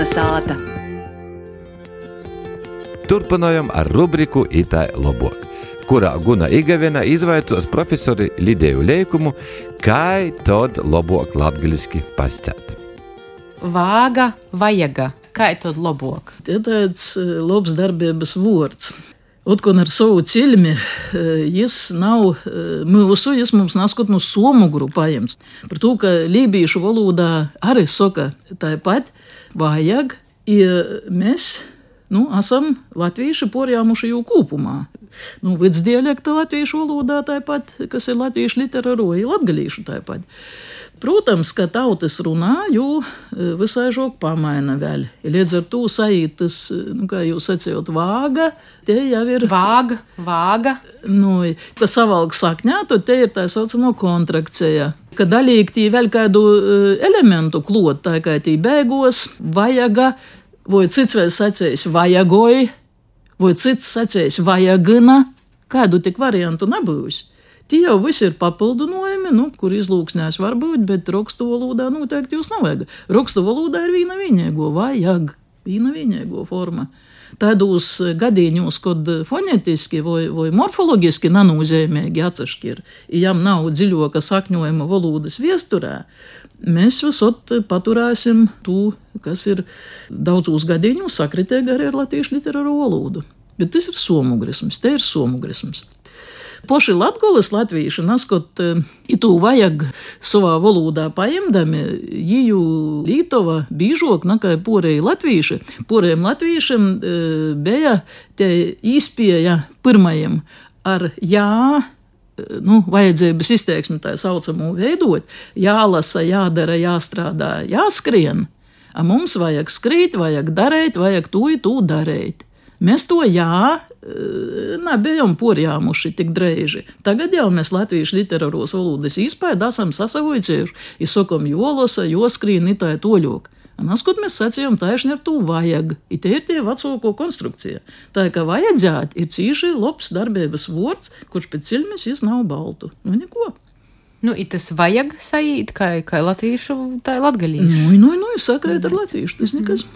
Kalnasāta. Turpinājam ar rubriku Itai Lobok, kurā Guna Igavena izvaicos profesori Lidēju Leikumu, kā tad lobok latgaliski pascēt. Vāga, vajaga, kā tad lobok? Tie tāds eh, labs darbības vārds. Otkon ar savu cilmi, jis nav mūsu, jis mums naskot no somu grupājums. Par to, ka lībiešu valodā arī saka tāpat, vajag, ja mēs nu, esam latvieši porjāmuši jau kūpumā. Nu, Vidsdialekta latviešu valodā tāpat, kas ir latviešu literatūra, ir latgalīšu tāpat. Protams, ka tautas runā, jo visai žok pamaina vēl. Līdz ar to sajūtas, nu, kā jūs sacījāt, vāga, tie jau ir. Vāga, vāga. Nu, ka savalk sakņā, tad te ir tā saucamo kontrakcija. Ka daļīgi tī vēl kādu elementu klot, tā kā tī bēgos, vajaga, vai cits vēl sacējis vajagoji, vai cits sacējis vajagina, kādu tik variantu nebūs. Tie jau visi ir papildinājumi, nu, kur izlūksnēs var būt, bet rakstu valodā noteikti jūs nevajag. Rakstu valodā ir viena vienīgo, vajag, vienīgo forma. Tādos gadījumos, kad fonētiski vai, vai morfoloģiski nenozīmīgi atsevišķi ir, ja nav dziļāka sakņojuma valodas viesturē, mēs visot paturēsim to, kas ir daudzos gadījumos sakritīgi arī ar latviešu literāro valodu. Bet tas ir somugrisms, te ir somugrisms. Poši latgolas latvieši, naskot, itu vajag savā valodā paimdami, jiju Lītova bīžok, nakai porēji latvieši. Porējiem latviešiem bija te īspēja pirmajam ar jā, nu, vajadzības izteiksmi tā saucamo veidot, jālasa, jādara, jāstrādā, jāskrien. A mums vajag skrīt, vajag darīt, vajag to, to darīt. Mēs to jā, nebijām porjāmuši tik dreiži. Tagad jau mēs latviešu literāros valodas izpēdu esam sasavojušies, izsakām jolosa, joskrīn, itāja toļok. Naskot mēs sacījām, taisni ar to vajag. It ir tie vecāko konstrukcija. Tā kā vajadzētu, ir cīši labs darbības vārds, kurš pēc cilmes jis nav baltu. Nu, neko. Nu, tas vajag sajūt, kā, kā latviešu, tā ir latgalīša. Nu, nu, nu, sakrēt ar latviešu, tas nekas.